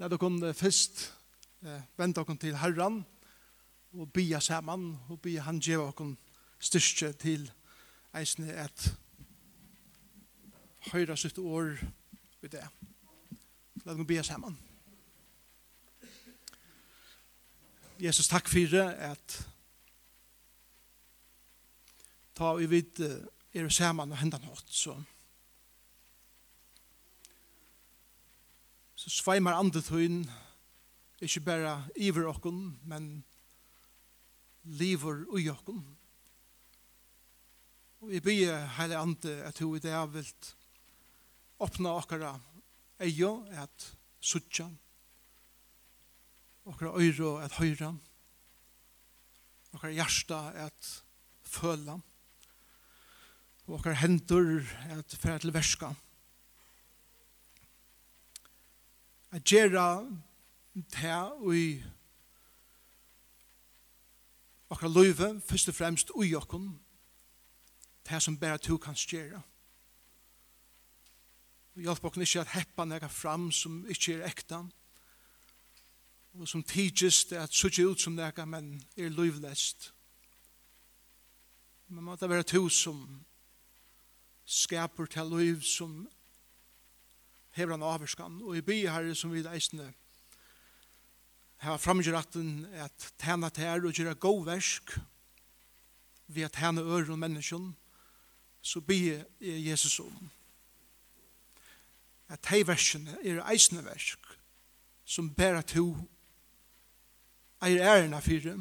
La dere først eh, vente dere til Herren og bia sammen og bia han gjeva dere styrke til eisene at høyre sitt år i det. La dere bia sammen. Jesus, takk for det at ta vi vidt er sammen og hendene hatt, så så sveimar andet hun, ikke bare iver okken, men lever ui okken. Og vi byr heile ande at hun i det er vilt åpna okkara eio at sutja, okkara øyro at høyra, okkara hjärsta at føla, og okkara hendur at færa til verska. at gjera det ui okra løyve, først og fremst ui okkon, det som bare to kan gjera. Vi hjelper okkon ikkje at heppa nega fram som ikkje er ekta, og som tidsis det at sutje ut som nega, men er løyvlest. Men måtte vera være to som skaper til løyv som hever han avherskan, og i byr herre som vi eisne her framgjør at at tæna til og gjøre god versk ved at tæna øre og menneskjon, så byr Jesus om at hei versene er eisne versk som bæra to eier ærena fyrir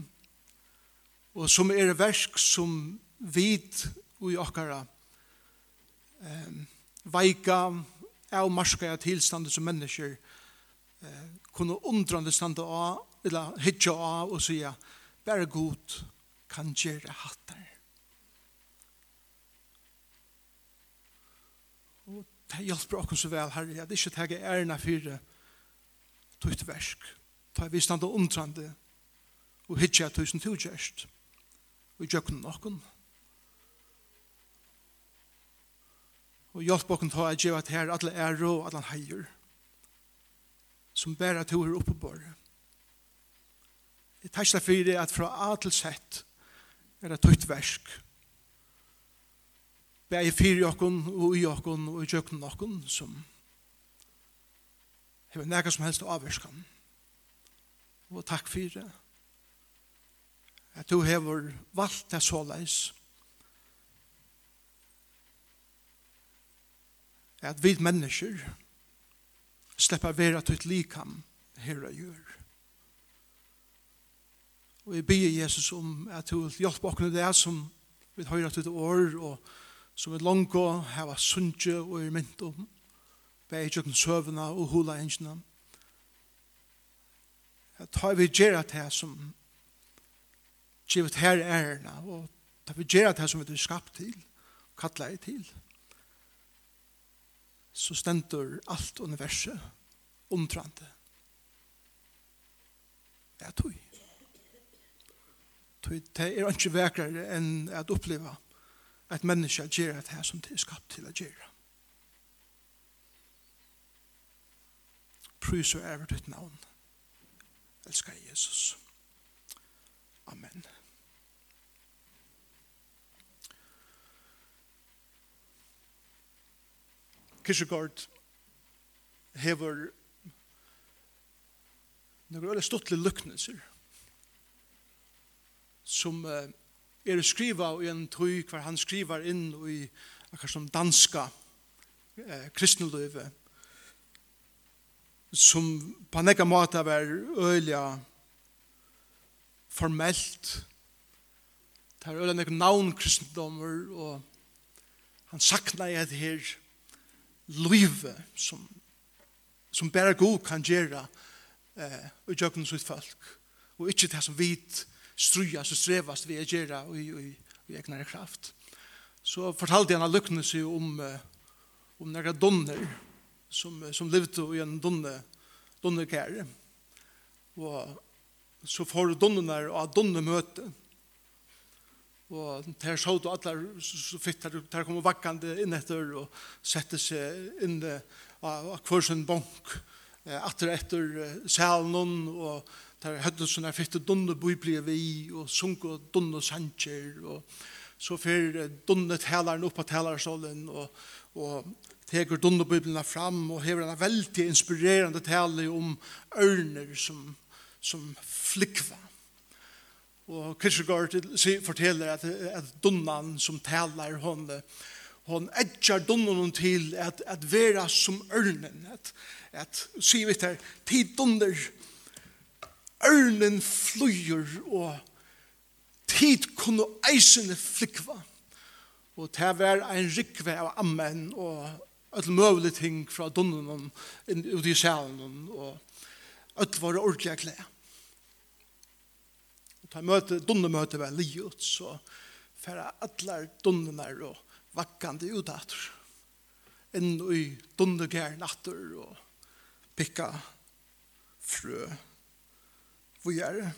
og som er versk som vid og i okkara um, veika veika av marska av tilstande som mennesker eh, kunne undrande stande av, eller hitja av og sige, bare god kan gjøre hattar. Og det hjelper okkur så vel, Herre, at ikke teg ærna fire tøyt versk. Ta vi stande undrande og hitja tusen tugjørst. Og gjøkken nokken. Og Og hjelp okken ta at gjeva her alle ære og alle heier som bæra to her oppe på det. Jeg tar seg for det at fra A til sett er det tøyt versk. Bæg i fyr i okken og i okken og i jøkken okken som hever nega som helst avverskan. Og takk for det. At du hever valgt det såleis. at vi mennesker slipper være til et likam her og gjør. Og jeg bier Jesus om at du vil hjelpe oss det som vi høyre til år og som vi langt og hava sunnje og er mynt om bæg i søvna og hula engina. At ta vi gjerra det som givet her ærena og ta vi gjerra det som vi er skapt til, kattla til så stendur alt universet omtrande. Ja, tog. Tog, det er ikke vekrere enn at oppleva at menneska gjør det her som det er skapt til å gjøre. Prys og ære ditt navn. Elskar Jesus. Amen. Kyrkjegård hever noen veldig stortlige luknelser som uh, er skriva i en tøy hver han skriver inn i akkurat som danska eh, kristneløyve som på en nekka måte var øyla formelt. Det er øyla nekka navn kristendommer og han sakna i et her livet som, som bare god kan gjøre eh, og gjøre sitt folk. Og ikke det som vit strujas og strevast vi gjøre og, og, og, egnere kraft. Så fortalte han lykkene seg om, om noen donner som, som levde i en donne, donnekære. Og så får donnerne av donnemøtet Og der så du alle så fitt der, der kom vakkande inn etter og sette seg inn av hver sin bank atter etter salen og der hadde sånne fitte dunne bøyblige vi og sunke og dunne sanger og så fer dunne taleren opp på talersålen og, og teker dunne bøyblene fram og hever en veldig inspirerende tale om ørner som, som flikva. Og Kierkegaard forteller at, at dunnan som taler hon, hon edger dunnan til at, at vera som ørnen, at, at sier vi her, tid dunder, ørnen flyr, og tid kunne eisene flikva. Og det var en rikve av ammen, og alle mulige ting fra dunnan ut i salen og alt var ordentlig klær ta møte, dunne møte var livet, så færa allar dunnene og vakkande utater. Inn i dunnegjær natter og pikka frø. Hvor gjør det?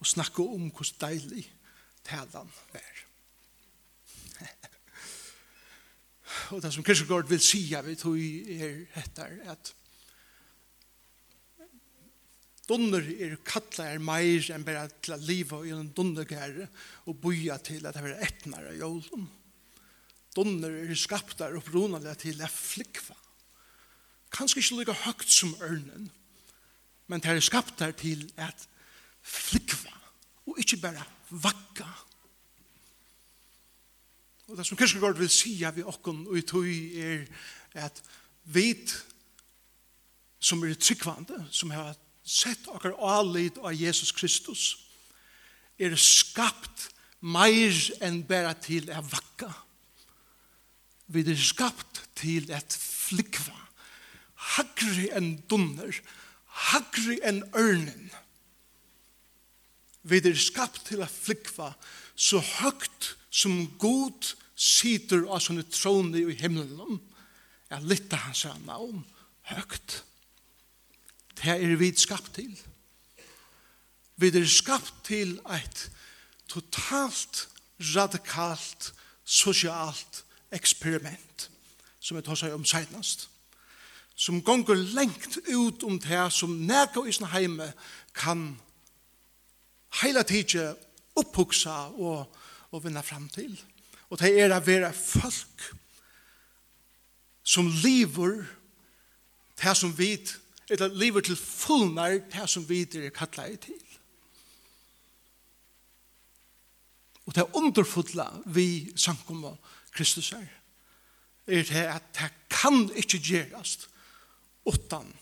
Og snakke om hvor deilig talan er. og det som Kirchegård vil sige vi tog er etter at Dunner er kalla er meir enn bare til å liva i en dunnergære og boja til at det er etnare i jólum. Dunner er skaptar opprunalega til å flikva. Kanskje ikke lika høgt som ørnen, men det er skaptar til at flikva og ikke bare vakka. Og det som Kirskegård vil sija vi okkon og i tog er at vit som er tryggvande, som har sett okkar alit av Jesus Kristus, er skapt meir enn bæra til å vakka. Vi er skapt til et flikva, hagri enn dunner, hagri enn ørnen. Vi er skapt til et flikva så høgt som god sitter av sånne trone i himmelen, er lytter hans navn, høgt. Høgt Det er vi skapt til. Vi er skapt til et totalt, radikalt, sosialt eksperiment som vi tar seg om senest Som gonger lengt ut om det som nega i sin heime kan heila tidsje opphugsa og, og vinna fram til. Og det er å være folk som lever det som vidt eller lever til fullnar det som vi er i til. Og det underfodla vi samkommer Kristus er, er det at det kan ikke gjerast utan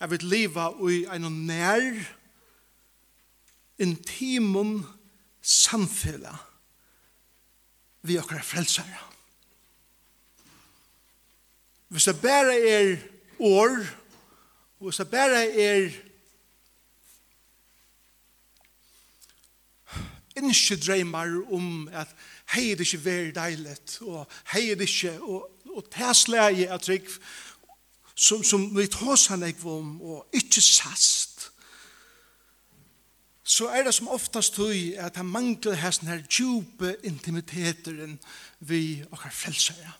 jeg vil leva i en nær intimum samfella vi okkar frelsare. Hvis det bare er år, Og så bare er innskje dreymar om at hei det ikke vær deilet, og hei det ikke, og, og tæsleie at trygg, som, som vi tås han ikke om, og ikke sast, så er det som oftast tøy at han mangler her sånne her djupe intimiteten vi og har frelsere. Ja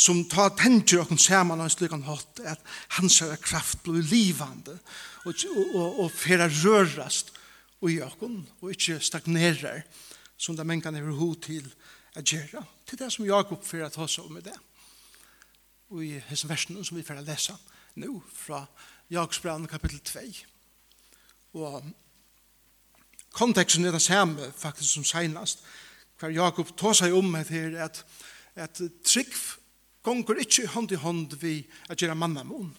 som tar tenker og saman og slik han hatt at hans kraft blir livande og, og, og, og færa rørast og i okon og ikke stagnerer som det kan er ho til at gjerra til det som Jakob færa ta seg om i det. Og i hans versen som vi færa lesa nu fra Jakobsbrand kapittel 2 og konteksten er det samme faktisk som senast hver Jakob tar seg om at, at, at trygg gonger ikkje hånd i hånd vi at gjøre manna mån.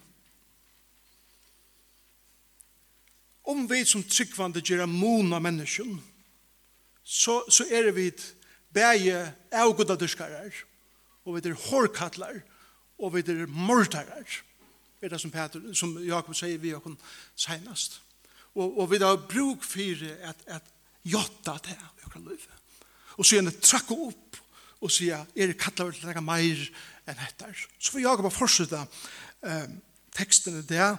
Om vi som tryggvande gjøre mån av menneskjen, så, så er vi bæge avgodadurskarar, og vi er hårkattlar, og vi er mordarar. Er det som, Peter, som Jakob sier vi okkur senast. Og, og vi har bruk for at, at jotta det her i okra liv. Og så gjerne trakka opp og sier, er det kattlar til å legge meir, enn hettar. Så vi jager på fortsette eh, teksten i det,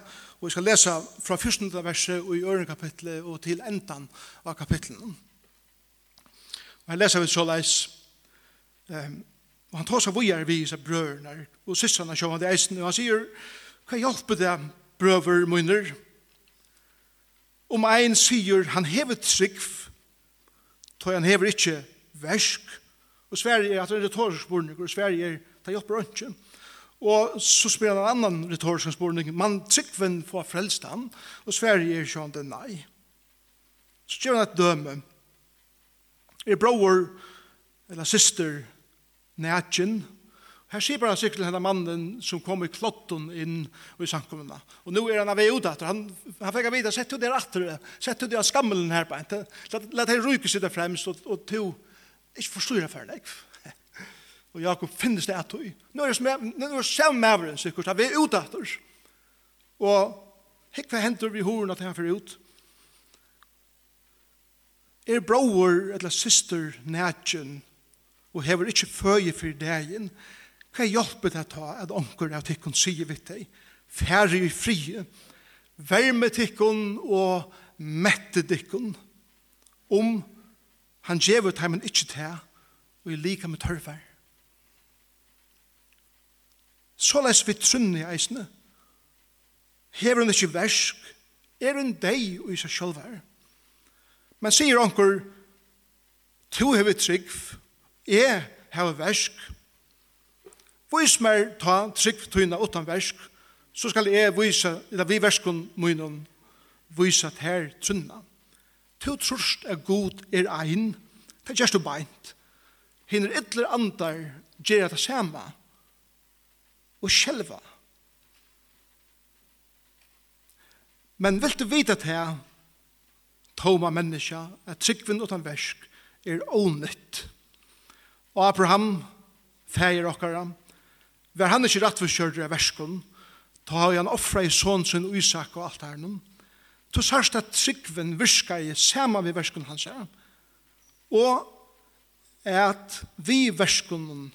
og vi skal lese fra 14. verset og i øren kapitlet og til endan av kapitlen. Og her leser vi så leis, eh, og han tar seg vujer vi seg brøderne og systrene sjå han det eisen, og han sier, hva hjelper det brøver munner? Om ein sier han hever trygg, tog han hever ikke versk, og Sverige er at det er retorisk spørning, og Sverige er det hjelper ikke. Og så spør han en annan retorisk spørning, man tryggven får frelst han, og Sverige er ikke han det nei. Så gjør han et døme. Er bror, eller syster, nætjen, Her sier bare han sikkert til henne mannen som kom i klotten inn i samkommende. Og nå er han av vei ut. Han, han fikk vite, sett du der atter, sett jo der skammelen her på en. La deg ryke sitte fremst, og, og to, ikke forstår det for deg. Og Jakob finnes det at du. Nå er det som maveren, sikkert, at vi er ute etter. Og hikk hva hender vi horen at han fyrir ut. Er bror eller syster nætjen og hever ikke føje for dagen, hva hjelper det ta at onker av tikkun sier vitt deg? Færre i frie, verme tikkun og mette tikkun om han gjevet heimen ikke til og i lika med tørfer. Så les vi trunne i eisene. Hever hun ikke versk, er hun deg og i seg selv her. Men sier anker, to hever trygg, jeg hever versk, Vis mer ta trygg tøyna utan versk, så skal jeg vise, eller vi verskun munnen, vise at her trunna. To trust er god er ein, det er just og beint. Hinner ytler andar gjer det samme, og sjelva. Men vil du vite at her, toma menneska, at tryggvinn utan versk, er ånytt. Og Abraham, feir okkara, var han ikke rett for kjørdre verskon, ta han offra i sånn sin Isak og alt herren, to sørst at tryggvinn virka i sama vi verskon hans er, og at vi verskon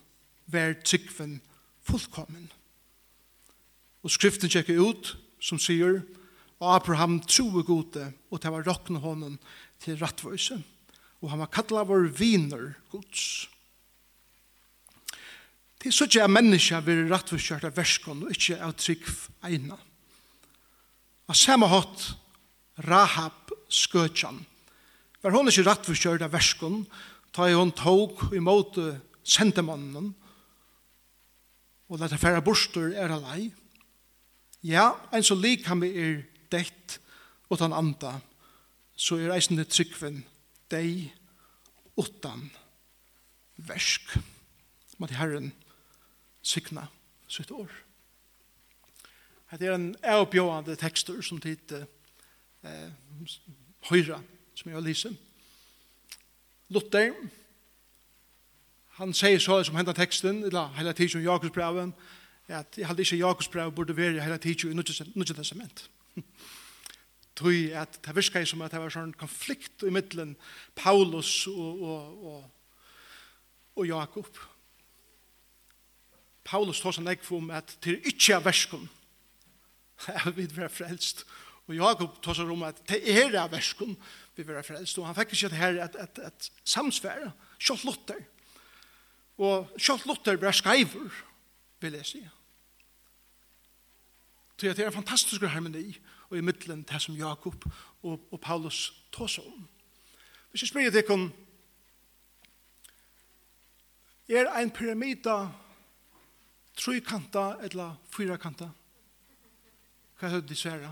var tryggvinn fullkommen. Og skriften tjekker ut, som sier, og Abraham troe gode, og det var råkne hånden til rattvøyse. Og han var kallet vår viner, gods. Det er så ikke at mennesker vil rattvøyskjørt av verskene, og ikke av trygg egna. Og samme hatt, Rahab skøtjan, var hun ikke rattvøyskjørt av verskene, ta i hun tog imot sendemannen, og lette færre borster er alene. Ja, en så lik han vi er dett og utan anda, så er eisende tryggven deg utan versk. Måte Herren sykna sitt år. Det er en avbjående tekster som tid eh, høyra, som jeg har lyser. Luther, han sier så som hentet teksten, eller hele tiden som Jakobsbraven, at jeg hadde ikke Jakobs brev burde være hele tiden i Nødje Testament. Tui at det virker som at det var sånn konflikt i middelen Paulus og, og, og, og Jakob. Paulus tar seg ekv om at det er ikke av versken Jeg vil være frelst. Og Jakob tar seg om at det er av versken vi være frelst. Og han fikk ikke det her at, at, at samsfære, kjøtt Luther. Og kjøtt Luther ble skreiver, vil jeg sige. Så det er en fantastisk harmoni og i middelen det som Jakob og, og Paulus tås om. Hvis jeg spør deg om er en pyramida trykanta eller fyrakanta? Hva er det de sværa?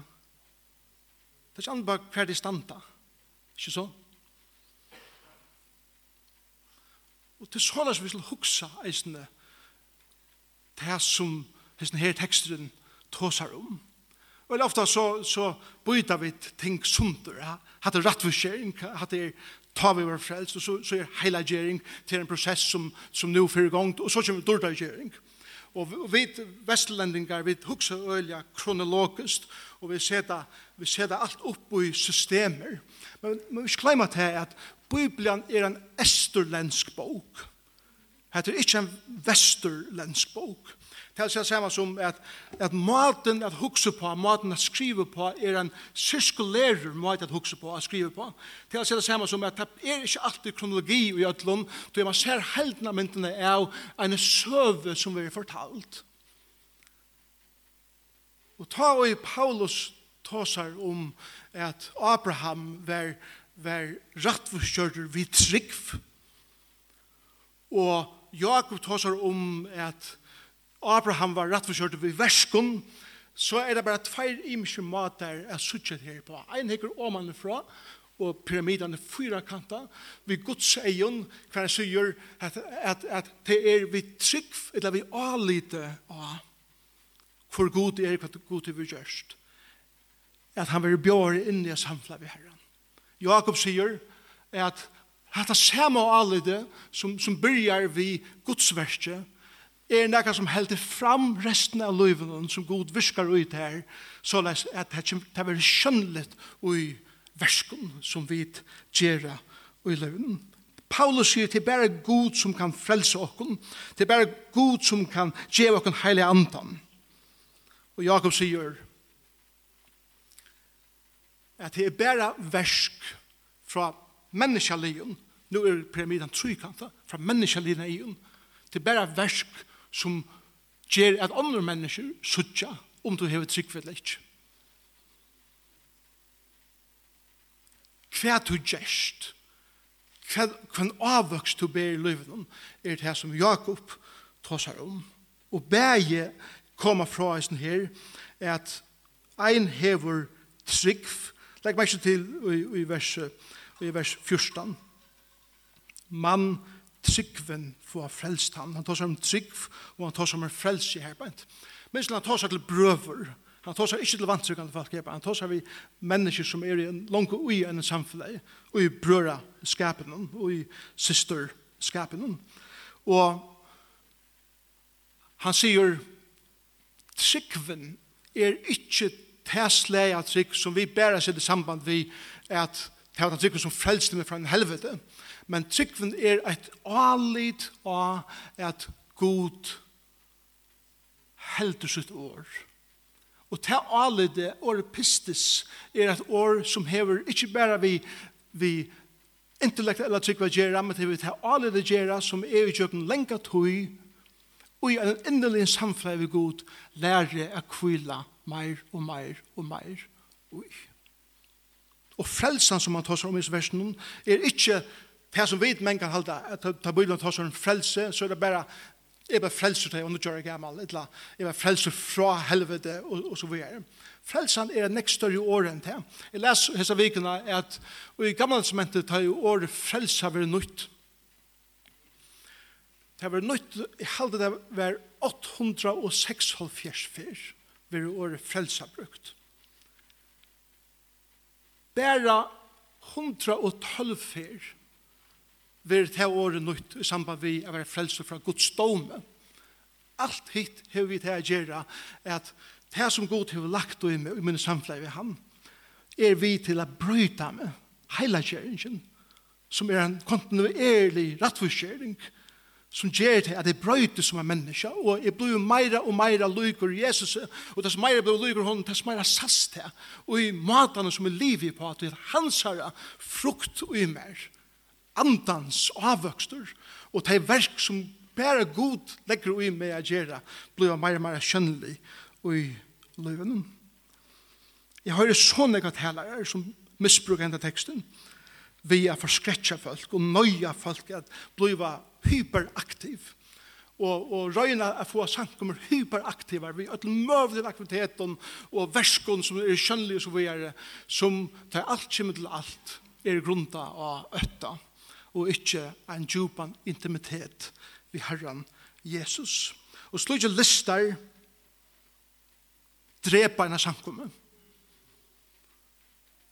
Det er ikke annet bare hver de standa. Ikke så? Og til sånn som vi skal huksa eisene det som hesten her teksteren er tåsar om. Og ofta så, så byter vi ting sunder. Ja? Hatt er rattforskjering, hatt det ta vi var frelst, og så, så er heilagering til en prosess som, som nå fyrir gongt, og så kommer dårdagering. Og vi vestlendingar, vi hugsa ølja kronologisk, og vi seta, vi seta alt opp i systemer. Men, men vi skleima til at Bibelen er en esterlensk bok. Det er ikke en vesterlensk bok. Det er samme som at, at maten at hukse på, maten at skrive på, er en sirkulærer måte at hukse på, at skrive på. Det er samme som at det er ikke alltid kronologi i Øtlund, då man ser heldene av myndene av en søve som vi er fortalt. Og ta og i Paulus tåsar om at Abraham var, var rettforskjørter vid trikv, og Jakob tåsar om at Abraham var rettforskjørt ved verskon, så er det bare tveir imiske mater jeg suttet her på. Ein hekker åmanen fra, og pyramidene fyra kanta, vi Guds eion, hver jeg sier at, at, at det er vi trygg, eller vi alite av hvor god er, hva god er vi gjørst. At han vil bjøre inn i samfla vi herren. Jakob sier at Hatta sama alite som, som byrjar vi Guds verset er nekka som heldur fram resten av livet som god viskar ut her, så at det er skjønnelig ui verskun som vi gjerra ui livet. Paulus sier til bare god som kan frelse okkun, til bare god som kan gjeva okkun heile andan. Og Jakob sier at det er bare versk fra menneskeligen, nu er pyramiden trykanta, fra menneskeligen til bare versk som gjør at andre mennesker suttja om du hever trygg eller ikke. Hva du gjerst, hva, hva avvøkst du ber i livet er det som Jakob tåsar om. Og bæge koma fra oss her, er at ein hever trygg, legg meg ikke til i, i, vers, i vers 14, mann tryggven få frelst han. Han tar seg om trygg, og han tar seg om frelst i herbeint. Men han tar seg til brøver, Han tar seg ikke til vantrykende folk, han tar seg vi mennesker som er i en lang og ui enn samfunnet, og i brøra skapen, og i syster skapen. Og han sier, tryggven er ikke tæsleg trygg som vi bærer seg i samband vi at tæsleg av trygg som frelste meg fra en helvete, men Men tryggven er et alit av at god heldur sitt år. Og til alit det, året pistis, er et år som hever ikke bare vi, vi intellektuella tryggva gjerra, men til vi til alit det gjerra som er i kjøkken lenga tøy, og i en endelig samfunn vi god lære å kvila meir og meir og meir og. Og frelsan som man tar seg om i versen er ikke Per som vet men kan halda at ta Bibelen tar som frelse, så er det bare jeg var frelser til under Jørgen Gamal, etla, jeg var frelser fra helvete og, og så videre. Frelsan er en nekst større år enn det. Jeg leser hese vikene at og i gamle testamentet tar jo året frelsa være nytt. Det var nytt, jeg halde det var 876 fyr var året frelsa brukt. Bæra 112 fyr ver til året nytt i samband vi å være frelse fra Guds dome. Alt hitt har vi til å gjøre at det som Gud har lagt i meg, i min samfunn ved ham, er vi til å bryte med hele kjøringen, som er en kontinuerlig rettforskjøring, som gjør til at jeg brøyte som en menneske, og jeg blir meira og meira lykker Jesus, og dess meira blir lykker hon, dess meira sast til, og i matene som er livet på, at det er hans herre frukt og i mer andans avvøkster, og det er verk som bare god legger ui med å gjøre, blir mer og mer kjønnelig i løven. Jeg hører sånne katalere som misbruker denne teksten, vi er forskretja folk og nøya folk at bliva hyperaktiv og, og røyna er få samkommer hyperaktiva vi er møvlig aktiviteten og verskon som er kjønnlige som vi er som tar alt kjemmet til alt er grunda av øtta og ikke en djupan intimitet vi Herren Jesus. Og slutje lister drepa en samkomme.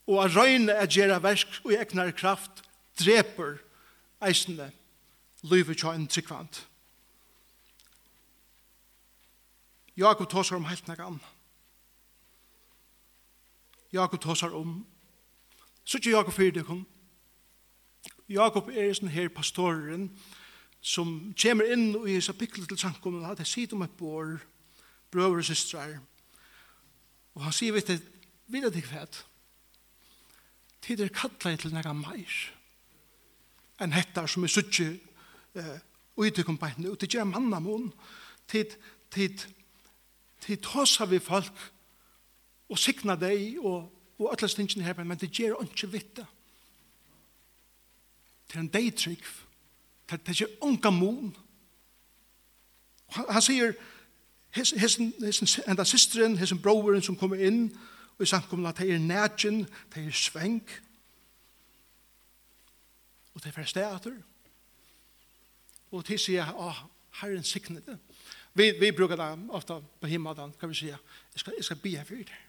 Og a røyne er gjerra versk og egnar kraft dreper eisende livet tja en tryggvand. Jakob tåsar om helt nagan. Jakob tåsar om. Så ikke Jakob fyrir det kom. Jakob er sånn her pastoren som kommer inn i hans artikkel til samkommet, at det sier om et bor, brøver og systrar, og han sier, vet du, vil jeg deg fæt, tid er kattlein til nega meir, enn hettar som er suttje uh, utykum beintne, og til gjer manna mun, tid, tid, tid hosa vi folk, og sikna deg, og, og atlastingin her, men det gjer ikke vittig, til en deitrykv, Det, det er unga mon. Han, han sier, hessen, enda systeren, hessen broren som kommer inn, og i samkomna, det er nætjen, det er svenk, og det er fra stedet. og til sier, jeg, ah, herren sikne det. Vi, vi brukar det ofta på himmelen, kan vi sier, jeg skal, jeg skal be her for det.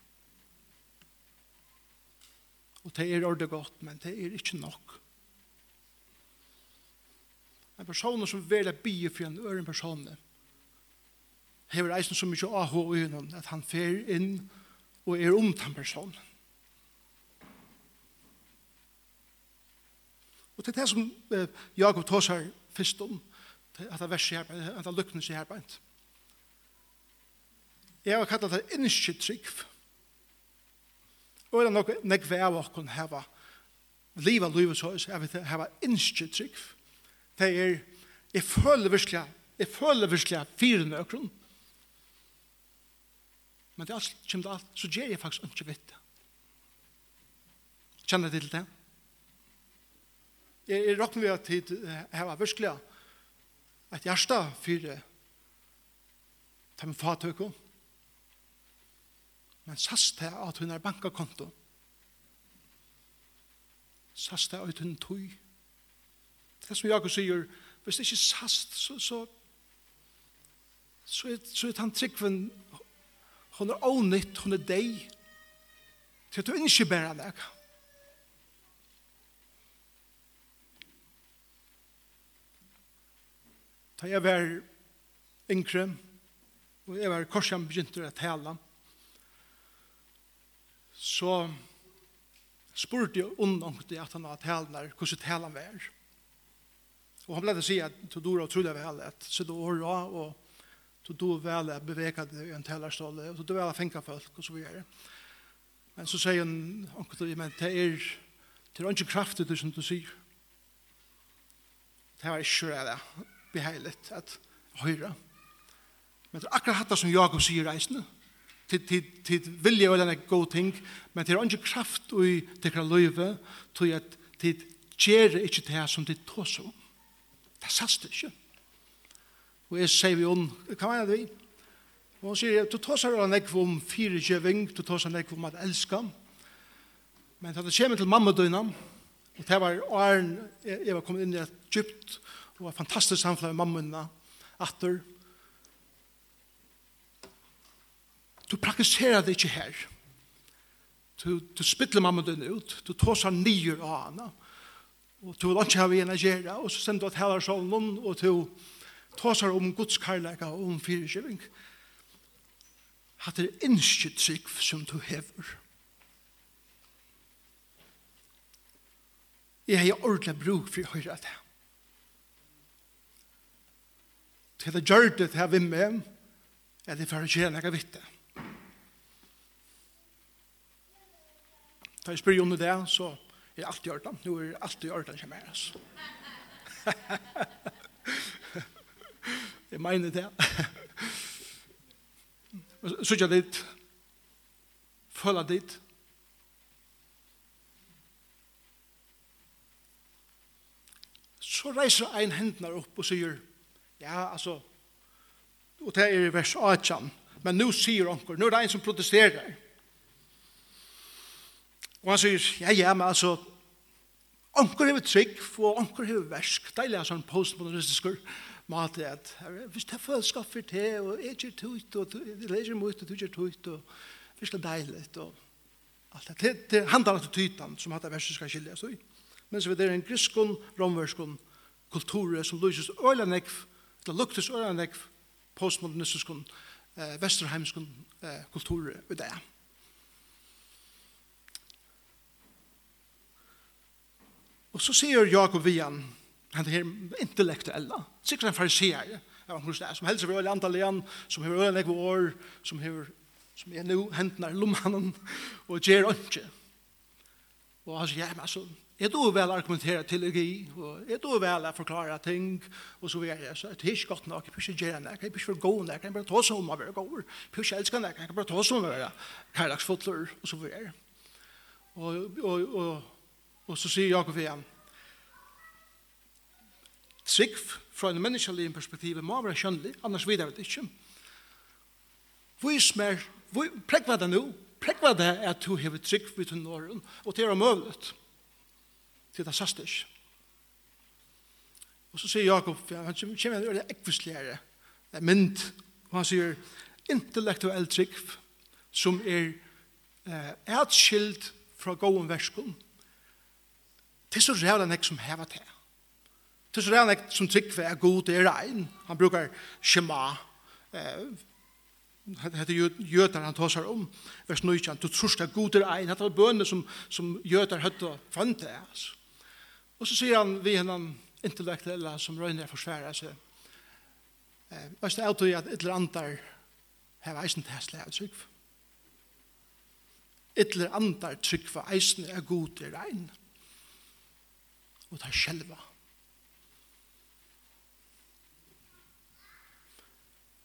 Og det er ordet godt, men det er ikke nok. En person som vil bygge for en øren person hever eisen så mykje AH i øynene at han fer inn og er om den personen. Og til det som eh, Jakob tar seg først om, at han verset her, at han lukkner seg her beint. Jeg har kallat det innskitt trygg. Og er nok noe nekve av åkken heva livet livet så, jeg vet det, heva innskitt trygg er, jeg føler virkelig, jeg føler virkelig fire nøkron. Men det er alt, kjem det alt, så gjør jeg faktisk ikke vitt det. Kjenner jeg til det? Jeg, jeg råkker meg at jeg har virkelig et hjerte fire til min fatøkken. Men sast det at hun er bankakonto. Sast det at hun er tog Det som Jakob sier, hvis det ikke er sast, så, så, så, er, så er han tryggven, hun er ånytt, hun er deg, til at du ikke bærer deg. Da jeg var yngre, og jeg var korsan begynte å tale, så spurte jeg undan at han var talen der, hvordan talen var. Og han ble blev å si at du dør og trodde vel at så du har jag og du då vel at beveka deg i en tällarstolle og du då vel at fänka folk og så videre. Men så sier han onkel til men det er det er ikke kraftig det som du sier. Det var ikke det beheilig at høyre. Men det er akkurat hatt det som Jakob sier reisende. Tid, tid, tid vilja vel en god ting, men det er ikke kraft i det tekra løyve, tog at tid gjør ikke det som det tås om. Det sast ikke. Og jeg sier vi om, hva mener vi? Og hun sier, du tar seg en ekv om fyrekjøving, du tar seg en ekv om at elska. Men det kommer til mammadøyna, og det var åren jeg, var kommet inn i et djupt og var fantastisk samfunn med mammadøyna, atter, du praktiserer det ikke her. Du, du spytler mamma mammadøyna ut, du tar seg nyer av henne, og du vil ikke ha vi en agera, og så sender du at heller sånn, og du tåsar om Guds karlæga og om fyrirskiving. Hatt er innskitt sikv som du hever. Jeg har ordentlig bruk for å høre det. Til det gjør det til her vi med, er det for å gjøre noe vitt det. Da jeg spør om det, så er alt i orden. Nå er alt i orden som er, altså. jeg mener det. Så Sutja dit. Føla dit. Så reiser ein hendene opp og sier, ja, altså, og det er i vers 18, men nå sier onker, nå er det en som protesterer. Og han sier, ja, ja, men altså, onker hever trygg, og onker hever versk. det er sånn postmodernistisk mat, at, hvis det er følskap for det, og jeg gjør tøyt, og jeg leser mot, og du gjør tøyt, og hvis det er deilig, og alt det. Det handler om tøytan, som hatt av verset skal skilje, i. Men så er det en griskon, romverskon, kultur som lyses øyla nekv, eller luktes øyla nekv, postmodernistiskon, eh, vesterheimskon eh, kultur i dag. Og så sier Jakob vi han han er intellektuella, sikkert en fariseer, ja, som helst over antallet igjen, som har øyne ekve år, som, har, som er nå hentene i lommene, og gjør ikke. Og han sier, ja, men altså, er du vel argumentera teologi, og er du vel å forklare ting, og så videre, så er det ikke godt nok, jeg bør ikke gjøre nek, jeg bør ikke gå nek, jeg bør ta oss om å være gåver, jeg bør ikke elske nek, jeg bør ta oss om å være kærlagsfotler, og så videre. Og, og, og, Og så sier Jakob igjen, trygg fra en menneskelig perspektiv må være kjønnelig, annars videre det ikke. Vis mer, prekk hva det nå, prekk hva det er at du har trygg ved den åren, og det er til Det sørste ikke. Og så sier Jakob, han kommer til å gjøre det ekvistligere, det er mynd, og han sier, intellektuell trygg som er eh, atskilt fra gåen verskund, Det er så rævlig nek som hever til. Det er så rævlig nek som tryggve er god, det er regn. Han brukar shema. Det heter jødar han tar seg om. Vers 9, du trus det er god, er regn. Det er bønne som, som jødar høtt og fant det. Altså. Og så sier han vi hennan intellektuelle som røyner forsværa seg. Og det er alltid at et eller annet har eisen til hæsle av tryggve. Et eller annet trygg for eisen er god, det er regn. Det og ta själva.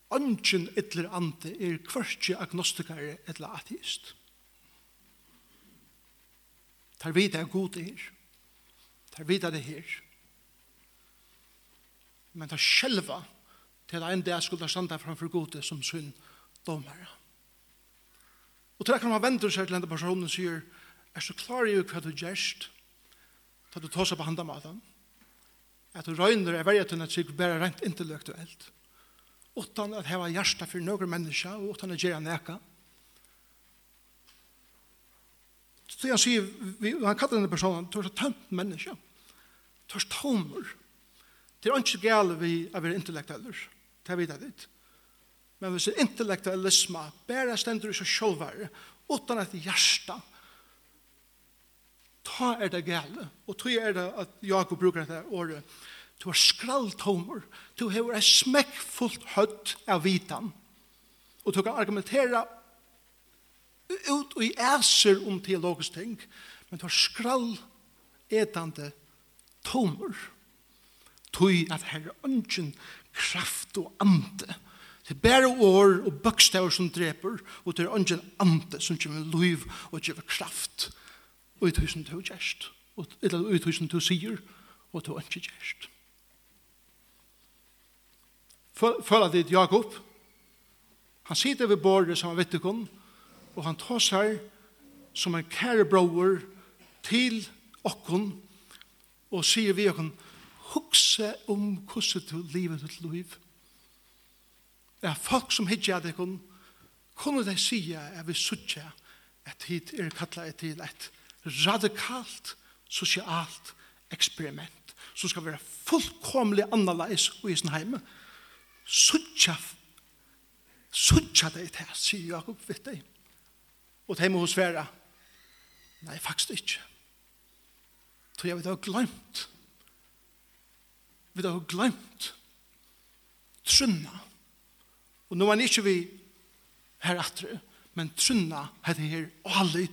Ongen ytler ante er kvørtje agnostikar eller ateist. Tar vita er god er. Tar vi det her. Men tar sjelva til en dag skulle standa framfor gode som synd domare. Og til kan man vente seg til denne personen og sier, er så klar i hva du gjerst, da du tar seg på handa maten, at du røyner er verja til at trygg bare rent intellektuelt, utan at heva hjärsta for noen menneska, og utan at gjøre neka. Så han sier, han kallar denne personen, du er så tømt menneska, du er så. Det er ikke gale vi er være intellektueller, det er vi ditt. Men hvis intellektualisme bare stender i seg sjølvare, utan at hjärsta, ta er det gale. Og tog er det at Jakob brukar dette året. Du har skralltomer. Du har et smekkfullt høtt av vitan. Og du kan argumentera ut og i æser om teologisk ting. Men du har skralletande tomer. Tog at her er ønsken kraft og ande. Det er bare år og bøkstaver som dreper, og det er ønsken ande som kommer liv og gjør kraft i tusen du gjerst, eller i tusen du sier, og til ikke gjerst. Føler dit Jakob, han sitter ved bordet som han vet ikke om, og han tar seg som en kærebroer til okken, og sier vi okken, hukse om hvordan du livet ditt liv. Det er folk som hittir at ikon, kunne de sige at vi suttje at hit er kallet et til et radikalt sosialt eksperiment som skal være fullkomlig annerledes i sin heime. Suttja, suttja deg til, sier Jakob vitt deg. Og til hos Vera, nei, faktisk ikke. Så jeg vet, jeg har glemt. Vi har glemt trunna. Og nå er det ikke vi her atre, men trunna heter her og alle i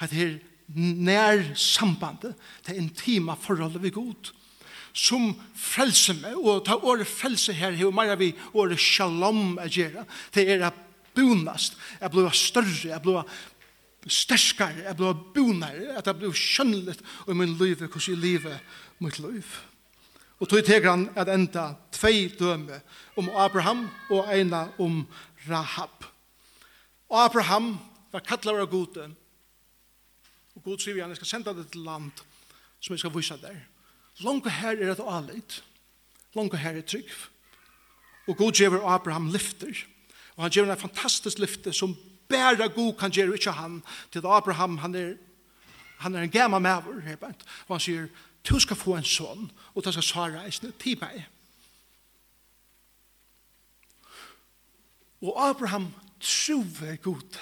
at her nær sambandet, det intima forholdet vi god, som frelse meg, og ta året frelse her, og mer vi året shalom er gjøre, det er at bonast, jeg blir større, jeg blir sterskare, jeg blir bonare, at jeg blir skjønnelig i min liv, hvordan jeg lever mitt liv. Og tog teker han at enda tvei døme om Abraham og ena om Rahab. Og Abraham var kattlaver av gode, Og Gud sier vi han, jeg skal sende det til land som jeg skal vise der. Langt her er et alit. Langt her er trygg. Og Gud gjør Abraham lyfter. Og han gjør en fantastisk lyfte som bæra god kan gjøre ikke han. Til Abraham, han er, han er en gammal maver. Og han sier, du skal få en sånn, og du skal svare eisne til meg. Og Abraham truver god.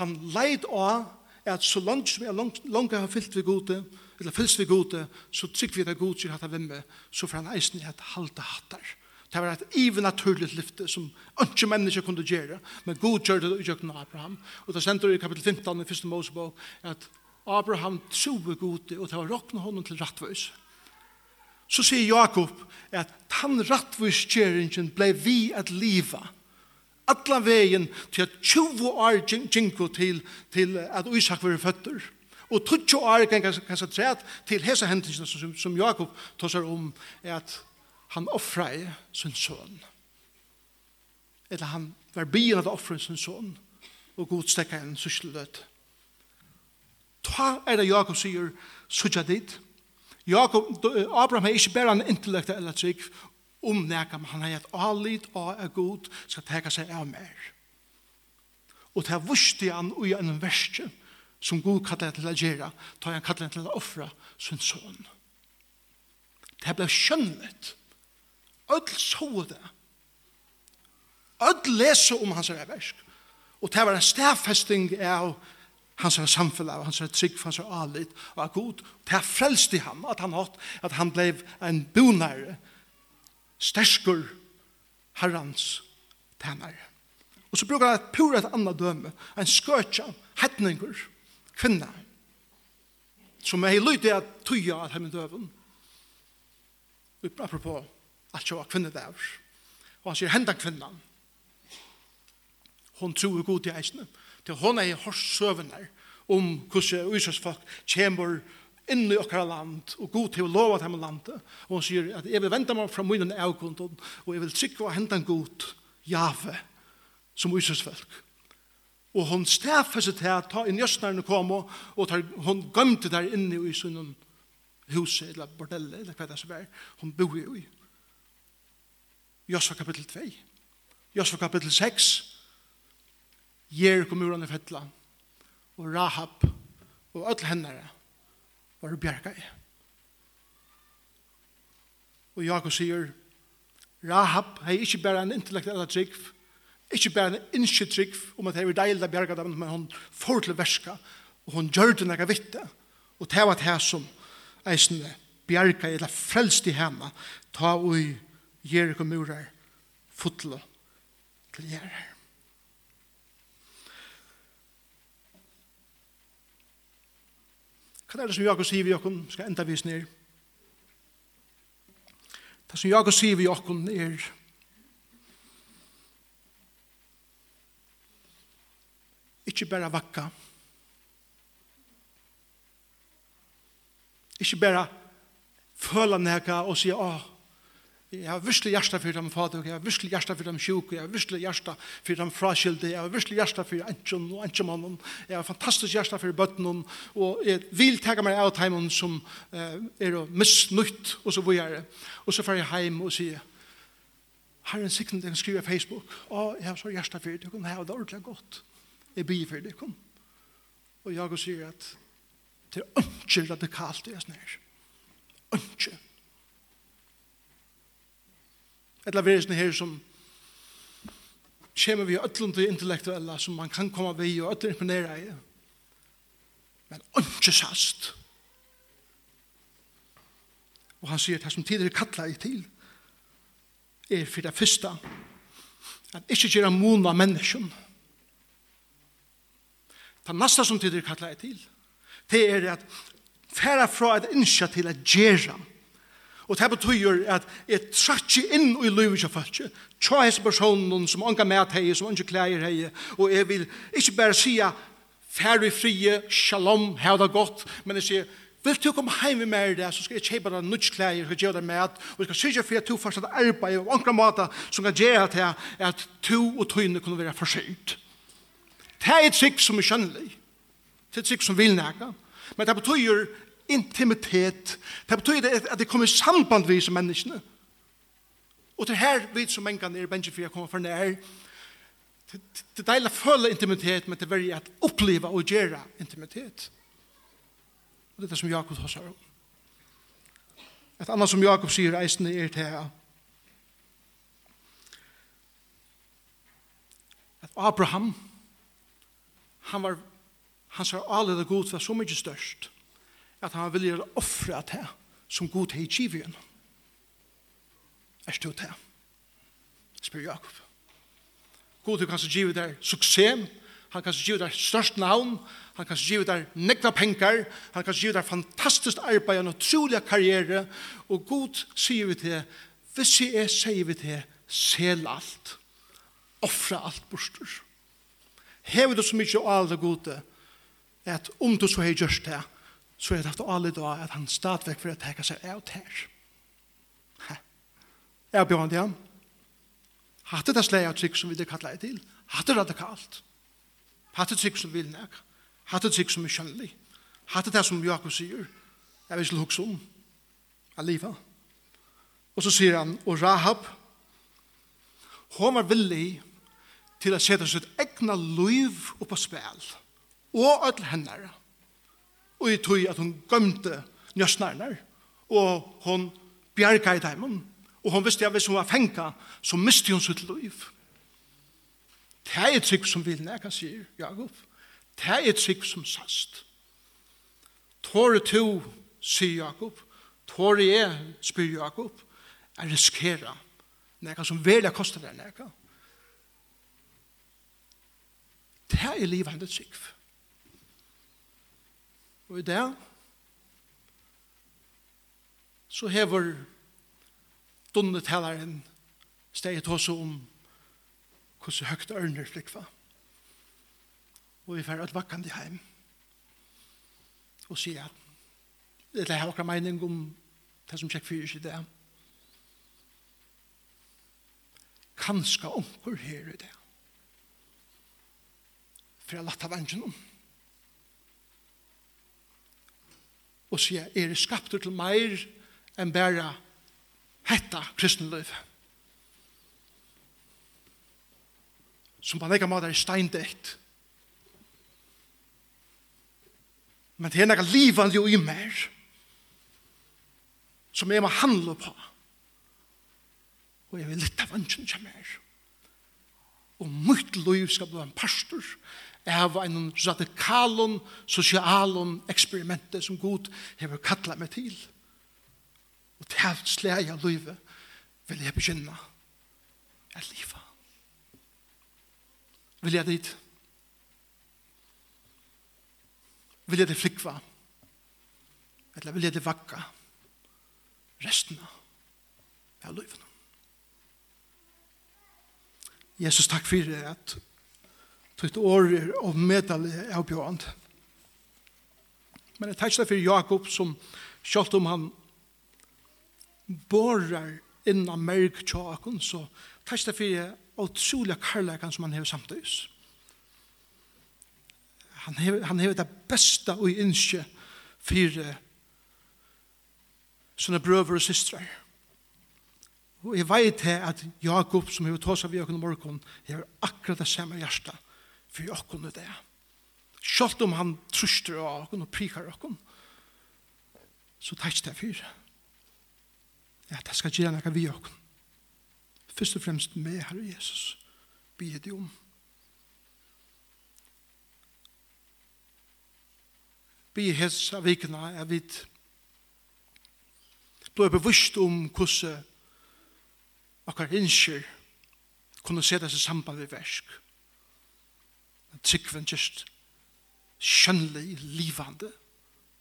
Han leid av at så langt som jeg langt, langt har fyllt vi gode, eller fyllt vi gode, så trygg vi det gode sier hatt av vimme, så får han eisen i et halte hattar. Det var et ivenaturligt lyfte som ikke mennesker kunne gjøre, men god gjør det i jøkken Abraham. Og det sender i kapitel 15 i 1. Mosebok at Abraham troe gode, og det var råkne honom til rattvøys. Så sier Jakob at han rattvøysgjeringen ble vi at liva, alla vegin til at 20 år ginko til, til at Isak var føtter. Og 20 år kanskje træt til hese hendelsene som, som Jakob tåsar om er at han offrei sin son. Eller han var byen at offre sin son og godstekka en sysselød. Ta er det Jakob sier, sutja dit. Jakob, Abraham er ikke bare en intellekt eller trygg, om neka, men han har gett alit og er god skal teka seg av mer. Og det er vusti han ui en verste som god kallar til å gjøre, ta han kallar til å offra sin son. Det ble skjønnet. Öll så det. Öll leser om hans versk. Og det var en stedfesting av hans er samfunnet, hans er trygg, hans er alit, og er god. Det er frelst i ham, at han hatt, at han ble en bonare, sterskur herrans tænare. Og så brukar han et pura et annet døme, en skøtja, hetninger, kvinna, som er lydig at tuja at hemmen døven. Apropos at sjå kvinna der. Og han sier hendan kvinnan. Hon tror god i eisne. Til hon er hors søvner om hvordan Israels folk kommer inn i okkara land, og god til å lova dem landet. Og han sier at jeg vil vente meg fra munnen av avgrunden, og jeg vil trykke og hente en god jave som folk Og hun seg til at ta inn jøsnerne kom, og, og tar, hun gømte der inne i sunnen huset, eller bordellet, eller hva det som er, hun bor jo i. Jøsva kapittel 2. Jøsva kapittel 6. Jericho muren i fettla, og Rahab, og alle hennere var det bjerga i. Og Jakob sier, Rahab hei ikkje bare en intellektuell trygg, ikkje bare en innskje trygg, om at hei var deilig bjerga dem, men hon får til verska, og hon gjør det nega vitte, og det var det som eisne bjerga eller frelst i hemma, ta og Jericho murar, fotlo til gjerrar. Hva er det som Jakob sier vi okkur, skal enda vis ned? Det som Jakob sier vi okkur er ikke bare vakka, ikke bare føla nekka og sier, åh, Jeg har virkelig hjertet for dem fader, jeg har virkelig hjertet for dem sjuk, jeg har virkelig hjertet for dem fraskilde, jeg har virkelig hjertet for antjon og antjomannen, jeg har fantastisk hjertet for bøttenen, og jeg vil tega meg av timen som eh, er misnytt, og så hvor jeg er. Og så får jeg hjem og sier, har en sikten til den skriver Facebook, og jeg har så hjertet for det, jeg har det ordentlig godt. Jeg blir for det. Og jeg sier at det er ikke radikalt det er snær. Ikke Eller Etla verisen her som kommer vi ødlom til intellektuelle som man kan komme vei og ødlom imponere i. Men ikke sast. Og han sier det som tidligere kattler jeg til er for det første at ikke gjøre mån av mennesken. Det neste som tidligere kattler jeg til det er at færa fra et innskja til at gjøre Og det betyr at jeg trakk inn i livet av folk. Tja hese personen som unga med hei, som unga klær hei. Og jeg vil ikke bare si færre frie, shalom, hei det godt. Men jeg sier, vil du komme hjem med meg der, så skal jeg kjøpe deg nødt klær, og gjøre deg med. Og jeg skal sørge for at du fortsatt arbeid og unga måte som kan gjøre til at du og tøyne kunne være forsøkt. Det er et trikk som er skjønnelig. Det er et trikk som vil nægge. Men det betyr intimitet. Det betyr at det kommer samband vi som menneskene. Og det her vi som menneskene er bensje for å komme for nær. Det er deilig å føle intimitet, men det er veldig at oppleve og gjøre intimitet. Og det er det som Jakob har sagt om. Et annet som Jakob sier eisende er til her. At Abraham, han var, han sa alede god var så mye størst at han vil vilja offra det som god til i kivien. Er stod det? Spyr Jakob. God hei kanskje givet der suksess, han kanskje givet der størst navn, han kanskje givet der nekna penger, han kanskje givet der fantastisk arbeid, og utrolig karriere, og god sier vi til, hvis jeg er, sier vi til, sel alt, offra alt bostur. Hever du så mykje av alle gode, at om du så har gjørst det, så er det haft alle dag at han stadvek for å teka seg av ter. Jeg bjør han til ham. Hatt det slag av trygg som vi det kallar det til. Hatt det radikalt. Hatt det trygg som vil nek. Hatt det trygg som er kjønnelig. Hatt det som Jakob sier. Jeg vil ikke hukse om. Alliva. Og så sier han, og Rahab, hun var villig til å sette sitt egna liv oppa spil. Og öll hennara og i tog at hun gømte njøsnerne, og hun bjerga i deimen, og hun visste at hvis hun var fengt, så miste hun sitt liv. Det er et trygg som vil neka, sier Jakob. Det er et trygg som sast. Tåre to, sier Jakob, tåre jeg, spyr Jakob, er riskera neka som velja kostar deg neka. Det er livet hendet trygg. Og i det så hever dunnetalaren steget også om hvordan høgt ørner flikva. Og vi fer at vakkande heim og sier at det er akkurat mening om det som tjekk fyrir seg det. Kanska omkur her i det. For jeg latt av vangen om. og sier, er det skaptur til meir enn bæra hetta kristenløyf. Som på en egen måte er steindekt. Men det er noe livan jo i mer som jeg må handle på. Og jeg vil lytte av vansjen til mer. Og mitt liv skal bli en pastor av en radikalon, sosialon eksperimente som Gud har kattla meg til. Og til alt sleg av livet vil jeg begynne at livet. Vil jeg dit? Vil jeg det flikva? Eller vil jeg det vakka? Resten av livet. Jesus, takk for at Tutt år er av medal bjørn. Men jeg takkje for Jakob som selv om han borar innan merk tjakon, så takkje for utrolig karlækan som han hever samtidig. Han hever, han hever det beste og innskje for sånne brøver og systrar. Og jeg vet at Jakob, som hever tåsa vi økken morgon, hever akkurat det samme hjertet for åkken det. Selv om han truster av åkken og prikar åkken, så tar ikke det for. Ja, det skal gjøre noe vi åkken. Først og fremst med Herre Jesus, blir det om. Be hets av vikene er vidt. Da er bevisst om hvordan akkurat innskjer kunne se det i samband med versk. Tryggven just skjønnelig, livande,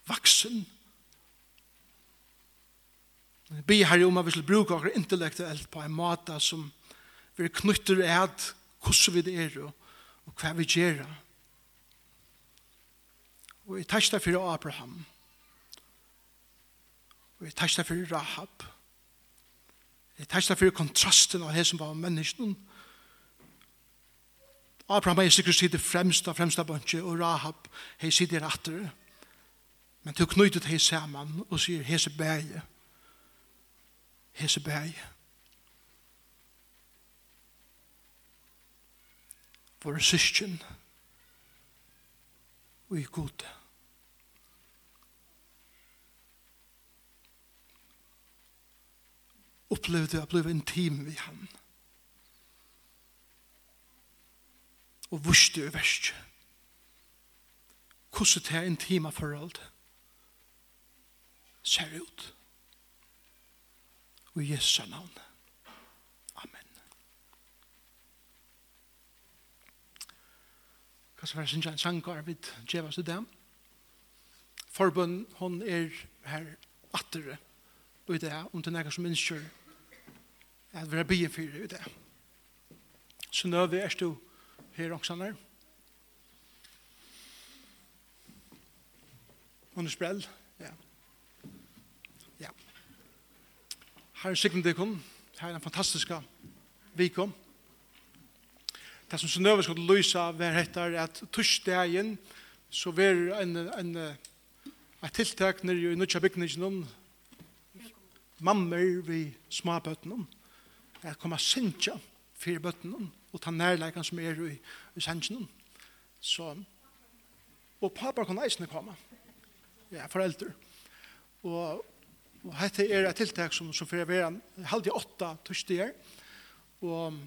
vaksen. Jeg ber herre om at vi skal bruke akkurat intellektuelt på en måte som vi knytter ed hvordan vi det er og og hva vi gjør. Og jeg tar det for Abraham. Og jeg tar det for Rahab. Jeg tar det for kontrasten av det som var menneskene. Abraham er sikkert sitte fremst av fremsta bønnsje, og Rahab hei sitte rattere. Men til knyttet hei saman og sier hese bæge. Hese bæge. Våre syskjen og i gode. Opplevde jeg å bli intim ved henne og vuste i verst. Hvordan det er intima forhold ser ut. Og i Jesu navn. Amen. Hva skal være sin kjent sangar vid djevas i dem? Forbund, hon er her attere i det, om det er noe som innskjør at vi er byen fyrir i det. Så nå er vi er stå her också när. er spel. Ja. Ja. Har sikkert det kom. Her er en fantastisk vikom. Det som Sønøve skal løse av hver heter at torsdagen så er en, en, et tiltak nere i nødja bygningen mammer vi småbøttene om. Jeg kommer sinja fire bøttene og ta nærleikene som er i, i sannsjonen. Så, og pappa kan eisene komme. Ja, foreldre. Og, og dette er et tiltak som, som fyrir vera halv i åtta tørstier. Og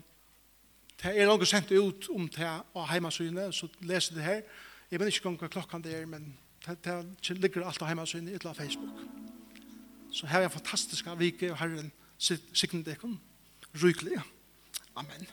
det er langt sendt ut om det av heimasynet, så leser det her. Jeg vet ikke om hva klokken det er, men det, det ligger alt av heimasynet i et Facebook. Så her er en fantastisk vike, og herren sikner det kun rykelig. Amen.